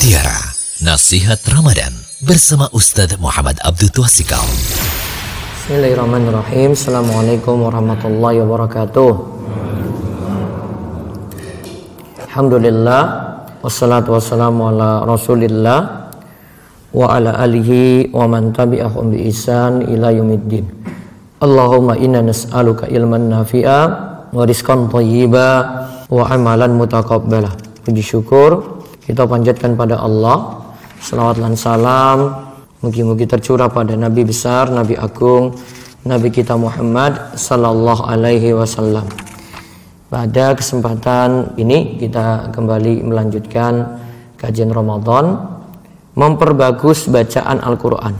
Mutiara Nasihat Ramadan bersama Ustadz Muhammad Abdul Twasikal. Bismillahirrahmanirrahim. Assalamualaikum warahmatullahi wabarakatuh. Alhamdulillah wassalatu wassalamu ala Rasulillah wa ala alihi wa man tabi'ahum bi ihsan ila yaumiddin. Allahumma inna nas'aluka ilman nafi'a wa rizqan thayyiba wa amalan mutaqabbala. Puji syukur kita panjatkan pada Allah. Salawat dan salam. Mugi-mugi tercurah pada Nabi besar, Nabi agung Nabi kita Muhammad Sallallahu alaihi wasallam. Pada kesempatan ini kita kembali melanjutkan kajian Ramadan Memperbagus bacaan Al-Quran.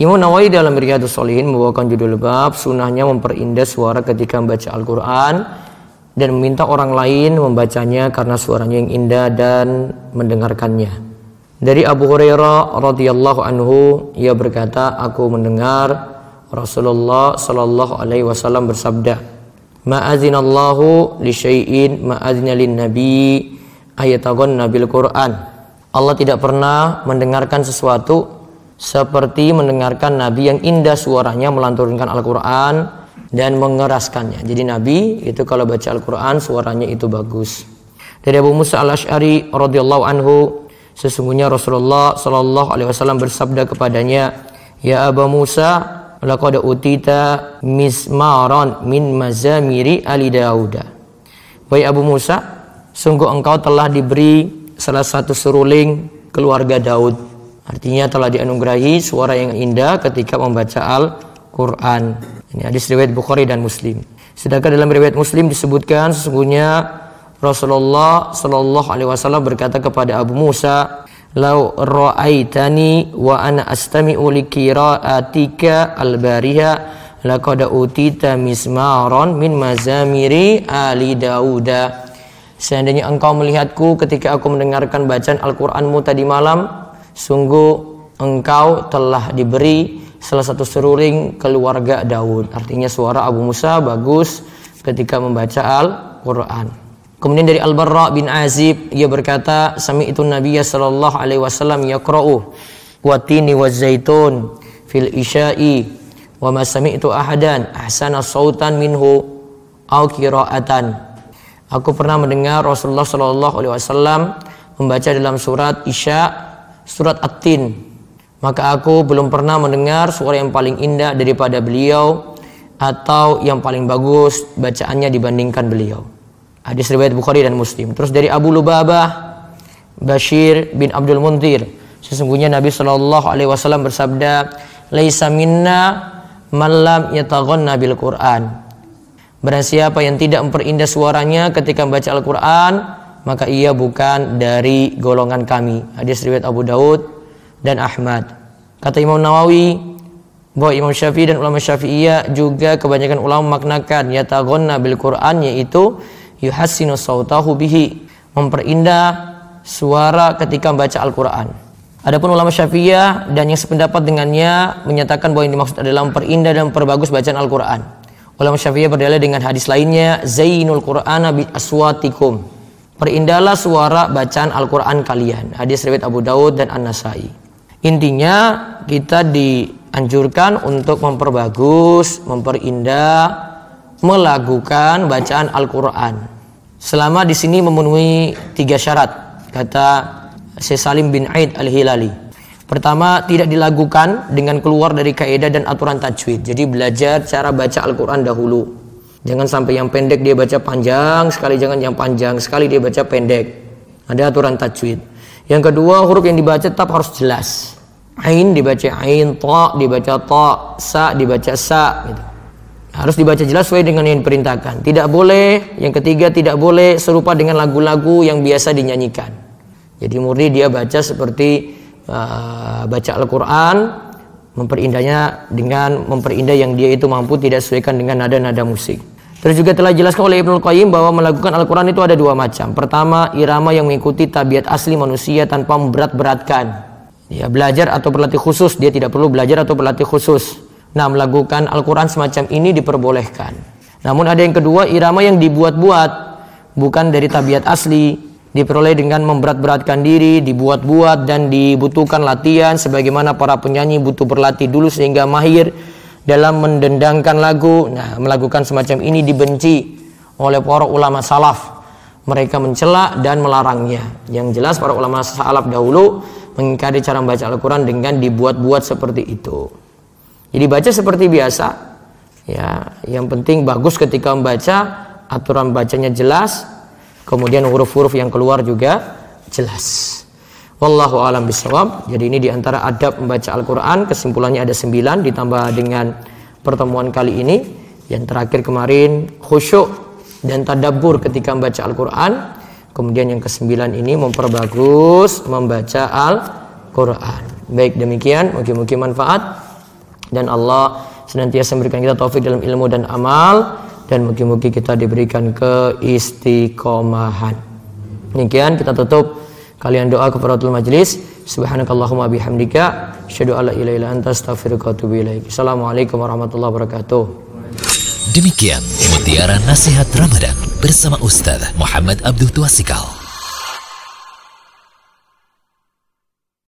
Imam Nawawi dalam Riyadus Solihin membawakan judul bab Sunnahnya memperindah suara ketika membaca Al-Quran dan meminta orang lain membacanya karena suaranya yang indah dan mendengarkannya. Dari Abu Hurairah radhiyallahu anhu ia berkata, aku mendengar Rasulullah sallallahu alaihi wasallam bersabda, "Ma'azinallahu li syai'in ma'azina lin nabi ayatagon nabil Qur'an." Allah tidak pernah mendengarkan sesuatu seperti mendengarkan nabi yang indah suaranya melanturkan Al-Qur'an dan mengeraskannya. Jadi Nabi itu kalau baca Al-Quran suaranya itu bagus. Dari Abu Musa al Ashari radhiyallahu anhu, sesungguhnya Rasulullah Shallallahu alaihi wasallam bersabda kepadanya, "Ya Abu Musa, laqad utita mismaran min mazamiri ali Dauda." Wahai Abu Musa, sungguh engkau telah diberi salah satu seruling keluarga Daud. Artinya telah dianugerahi suara yang indah ketika membaca Al-Quran. Ini hadis riwayat Bukhari dan Muslim. Sedangkan dalam riwayat Muslim disebutkan sesungguhnya Rasulullah Shallallahu Alaihi Wasallam berkata kepada Abu Musa, "Lau ra'aitani wa ana astami'u li qira'atika al-bariha laqad utita mismaron min mazamiri ali Dauda." Seandainya engkau melihatku ketika aku mendengarkan bacaan Al-Qur'anmu tadi malam, sungguh engkau telah diberi salah satu seruling keluarga Daud. Artinya suara Abu Musa bagus ketika membaca Al-Quran. Kemudian dari Al-Barra bin Azib ia berkata, "Sami itu Nabi sallallahu alaihi wasallam yaqra'u watini wa zaitun fil isya'i wa ma itu ahadan ahsana sautan minhu au qira'atan." Aku pernah mendengar Rasulullah sallallahu alaihi wasallam membaca dalam surat Isya, surat At-Tin maka aku belum pernah mendengar suara yang paling indah daripada beliau atau yang paling bagus bacaannya dibandingkan beliau. Hadis riwayat Bukhari dan Muslim. Terus dari Abu Lubabah Bashir bin Abdul Muntir, sesungguhnya Nabi Shallallahu alaihi wasallam bersabda, "Laisa minna man lam yataghanna bil Qur'an." Barang siapa yang tidak memperindah suaranya ketika membaca Al-Qur'an, maka ia bukan dari golongan kami. Hadis riwayat Abu Daud dan Ahmad. Kata Imam Nawawi bahwa Imam Syafi'i dan ulama Syafi'iyah juga kebanyakan ulama maknakan yataghonna bil Qur'an yaitu yuhassinu sautahu bihi memperindah suara ketika membaca Al-Qur'an. Adapun ulama Syafi'iyah dan yang sependapat dengannya menyatakan bahwa yang dimaksud adalah memperindah dan memperbagus bacaan Al-Qur'an. Ulama Syafi'iyah berdalil dengan hadis lainnya Zainul Qur'ana bi aswatikum. Perindahlah suara bacaan Al-Qur'an kalian. Hadis riwayat Abu Daud dan An-Nasai. Intinya kita dianjurkan untuk memperbagus, memperindah, melakukan bacaan Al-Quran. Selama di sini memenuhi tiga syarat, kata Syekh Salim bin Aid Al-Hilali. Pertama, tidak dilakukan dengan keluar dari kaidah dan aturan tajwid. Jadi belajar cara baca Al-Quran dahulu. Jangan sampai yang pendek dia baca panjang, sekali jangan yang panjang, sekali dia baca pendek. Ada aturan tajwid. Yang kedua, huruf yang dibaca tetap harus jelas. Ain dibaca ain, ta dibaca ta, sa dibaca sa gitu. Harus dibaca jelas sesuai dengan yang diperintahkan. Tidak boleh, yang ketiga tidak boleh serupa dengan lagu-lagu yang biasa dinyanyikan. Jadi murni dia baca seperti uh, baca Al-Qur'an memperindahnya dengan memperindah yang dia itu mampu tidak sesuaikan dengan nada-nada musik. Terus juga telah jelaskan oleh Ibnu Qayyim bahwa melakukan Al-Quran itu ada dua macam. Pertama, irama yang mengikuti tabiat asli manusia tanpa memberat-beratkan. Ya, belajar atau berlatih khusus, dia tidak perlu belajar atau berlatih khusus. Nah, melakukan Al-Quran semacam ini diperbolehkan. Namun ada yang kedua, irama yang dibuat-buat, bukan dari tabiat asli, diperoleh dengan memberat-beratkan diri, dibuat-buat dan dibutuhkan latihan sebagaimana para penyanyi butuh berlatih dulu sehingga mahir dalam mendendangkan lagu. Nah, melakukan semacam ini dibenci oleh para ulama salaf. Mereka mencela dan melarangnya. Yang jelas para ulama salaf dahulu mengingkari cara membaca Al-Qur'an dengan dibuat-buat seperti itu. Jadi baca seperti biasa. Ya, yang penting bagus ketika membaca, aturan bacanya jelas, Kemudian huruf-huruf yang keluar juga jelas. Wallahu alam bisawab. Jadi ini di antara adab membaca Al-Quran. Kesimpulannya ada sembilan ditambah dengan pertemuan kali ini. Yang terakhir kemarin khusyuk dan tadabbur ketika membaca Al-Quran. Kemudian yang kesembilan ini memperbagus membaca Al-Quran. Baik demikian, mungkin-mungkin manfaat dan Allah senantiasa memberikan kita taufik dalam ilmu dan amal dan mungkin-mungkin kita diberikan keistiqomahan. Demikian kita tutup kalian doa kepada majlis. Subhanakallahumma bihamdika asyhadu alla ilaha illa anta astaghfiruka wa atubu. Assalamualaikum warahmatullahi wabarakatuh. Demikian mutiara nasihat Ramadan bersama Ustaz Muhammad Abdul Tuasikal.